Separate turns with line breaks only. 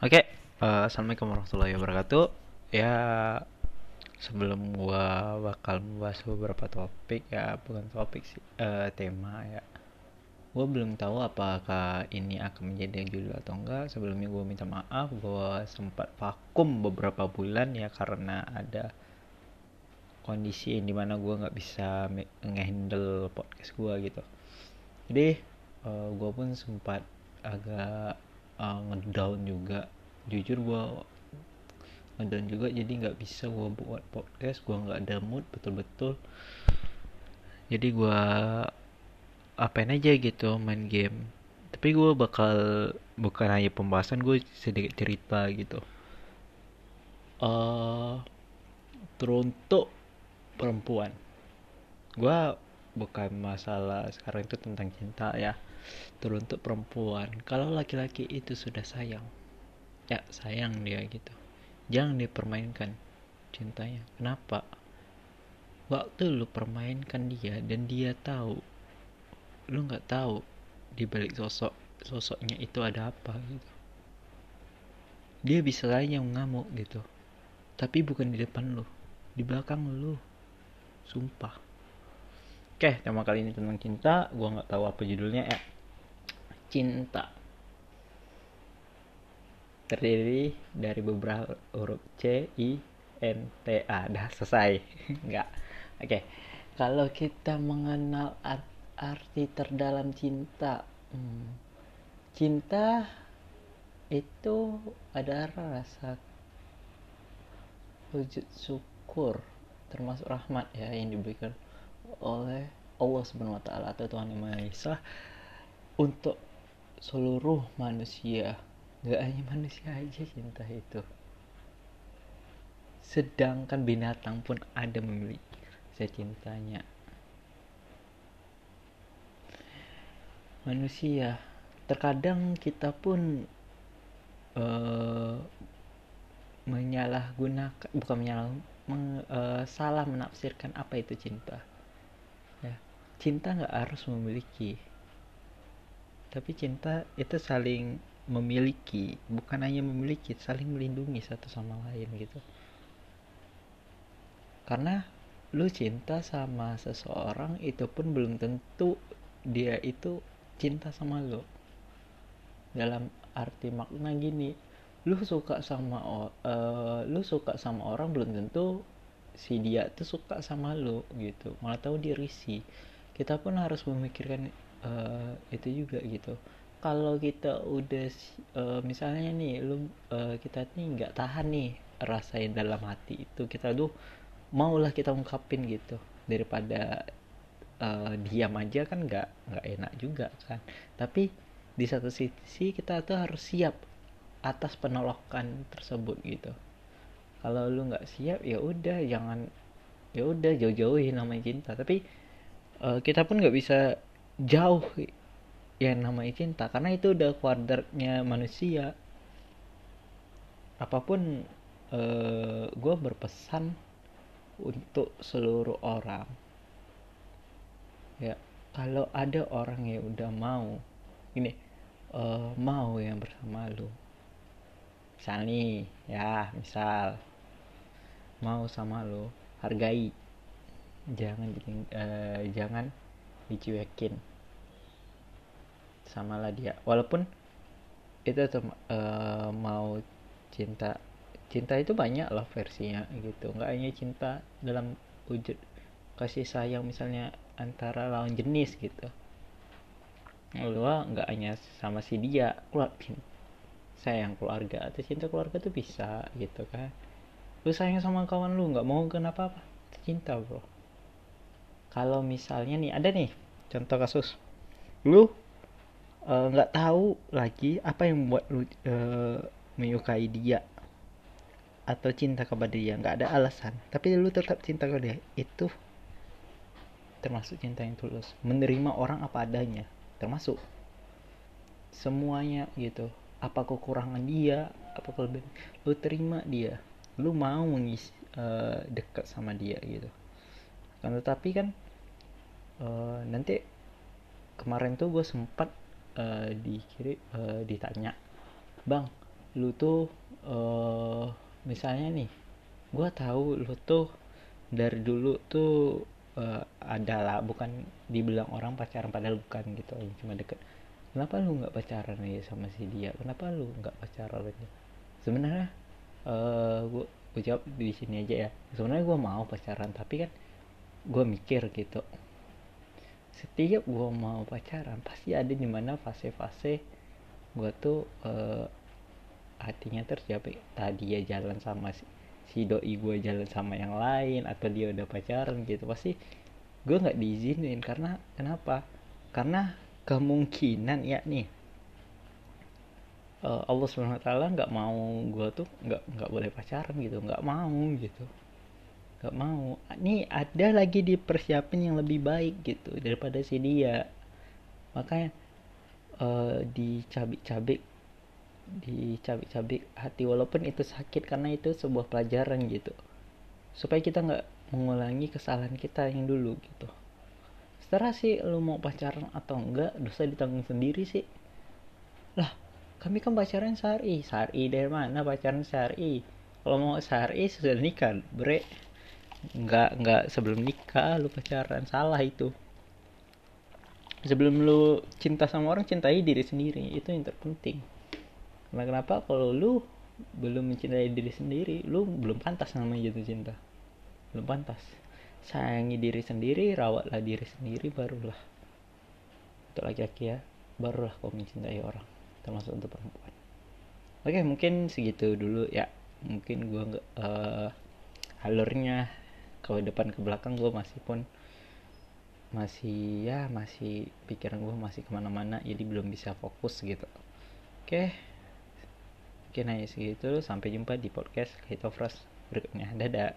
Oke, eh, assalamualaikum warahmatullahi wabarakatuh. Ya, sebelum gua bakal membahas beberapa topik ya, bukan topik sih, eh, tema ya. Gua belum tahu apakah ini akan menjadi judul atau enggak. Sebelumnya gua minta maaf, gua sempat vakum beberapa bulan ya karena ada kondisi yang di mana gua nggak bisa ngehandle podcast gua gitu. Jadi, eh, gua pun sempat agak uh, ngedown juga. Jujur gue ngedown juga jadi nggak bisa gue buat podcast. Gue nggak ada mood betul-betul. Jadi gue apain aja gitu main game. Tapi gue bakal bukan hanya pembahasan gue sedikit cerita gitu. Uh, teruntuk perempuan. Gue bukan masalah sekarang itu tentang cinta ya teruntuk perempuan. Kalau laki-laki itu sudah sayang ya sayang dia gitu. Jangan dipermainkan cintanya. Kenapa? Waktu lu permainkan dia dan dia tahu lu nggak tahu di balik sosok sosoknya itu ada apa gitu. Dia bisa saja mengamuk gitu. Tapi bukan di depan lu di belakang lu. Sumpah oke tema kali ini tentang cinta gua nggak tahu apa judulnya ya cinta terdiri dari beberapa huruf C, I, N, T, A. Dah selesai. Enggak. Oke. Kalau kita mengenal art arti terdalam cinta, hmm, cinta itu adalah rasa wujud syukur termasuk rahmat ya yang diberikan oleh Allah Subhanahu wa taala atau Tuhan Yang Maha Esa untuk seluruh manusia. Gak hanya manusia aja cinta itu. Sedangkan binatang pun ada memiliki rasa cintanya. Manusia terkadang kita pun uh, menyalahgunakan bukan menyalah meng, uh, salah menafsirkan apa itu cinta cinta nggak harus memiliki. Tapi cinta itu saling memiliki bukan hanya memiliki saling melindungi satu sama lain gitu. Karena lu cinta sama seseorang itu pun belum tentu dia itu cinta sama lu. Dalam arti makna gini lu suka sama uh, lu suka sama orang belum tentu si dia tuh suka sama lu gitu. Malah tahu dia risih kita pun harus memikirkan uh, itu juga gitu. Kalau kita udah uh, misalnya nih lu uh, kita nih nggak tahan nih rasain dalam hati itu kita tuh maulah kita ungkapin gitu. Daripada uh, diam aja kan nggak nggak enak juga kan. Tapi di satu sisi kita tuh harus siap atas penolakan tersebut gitu. Kalau lu nggak siap ya udah jangan ya udah jauh-jauhin namanya cinta. Tapi uh, kita pun nggak bisa jauh yang namanya cinta karena itu udah kuadratnya manusia. Apa pun uh, gue berpesan untuk seluruh orang ya kalau ada orang yang udah mau ini uh, mau yang bersama lu. Misal ya misal mau sama lu hargai jangan bikin uh, jangan dicuekin sama lah dia walaupun itu tuh uh, mau cinta cinta itu banyak loh versinya gitu. Nggak hanya cinta dalam wujud kasih sayang misalnya antara lawan jenis gitu. Lu nggak hanya sama si dia keluar sayang keluarga atau cinta keluarga tuh bisa gitu kan. Lu sayang sama kawan lu nggak mau kenapa apa cinta bro kalau misalnya nih ada nih contoh kasus. Lu? Nggak uh, tahu lagi apa yang membuat lu uh, menyukai dia atau cinta kepada dia. Nggak ada alasan. Tapi lu tetap cinta kepada dia. Itu termasuk cinta yang tulus. Menerima orang apa adanya. Termasuk. Semuanya gitu. Apa kekurangan dia apa kelebihan. Lu terima dia. Lu mau mengisi uh, dekat sama dia gitu kan tetapi kan uh, nanti kemarin tuh gue sempat uh, dikiri uh, ditanya bang lu tuh uh, misalnya nih gue tahu lu tuh dari dulu tuh uh, adalah bukan dibilang orang pacaran padahal bukan gitu cuma deket. Kenapa lu nggak pacaran ya sama si dia? Kenapa lu nggak pacaran aja? Sebenarnya uh, gue gue jawab di sini aja ya. Sebenarnya gue mau pacaran tapi kan gue mikir gitu. Setiap gue mau pacaran pasti ada di mana fase-fase gue tuh uh, hatinya terjawab tadi ya jalan sama si, si doi gue jalan sama yang lain atau dia udah pacaran gitu. Pasti gue nggak diizinin. Karena kenapa? Karena kemungkinan ya nih uh, Allah swt nggak mau gue tuh nggak nggak boleh pacaran gitu. Nggak mau gitu nggak mau. Nih ada lagi di persiapan yang lebih baik gitu daripada si dia. Makanya uh, dicabik-cabik dicabik-cabik hati walaupun itu sakit karena itu sebuah pelajaran gitu. Supaya kita nggak mengulangi kesalahan kita yang dulu gitu. Setelah sih lu mau pacaran atau enggak dosa ditanggung sendiri sih. Lah kami kan pacaran sehari sehari dari mana pacaran sehari kalau mau sehari sudah nikah bre nggak nggak sebelum nikah lu pacaran salah itu. Sebelum lu cinta sama orang cintai diri sendiri itu yang terpenting. Karena kenapa kalau lu belum mencintai diri sendiri lu belum pantas namanya jatuh cinta? Belum pantas. Sayangi diri sendiri rawatlah diri sendiri barulah. Untuk laki-laki ya barulah kau mencintai orang termasuk untuk perempuan. Oke mungkin segitu dulu ya. Mungkin gua nggak uh, alurnya kalau depan ke belakang gue masih pun masih ya masih pikiran gue masih ke mana-mana jadi belum bisa fokus gitu. Oke. Oke nah segitu. Sampai jumpa di podcast Kaito Frost berikutnya. Dadah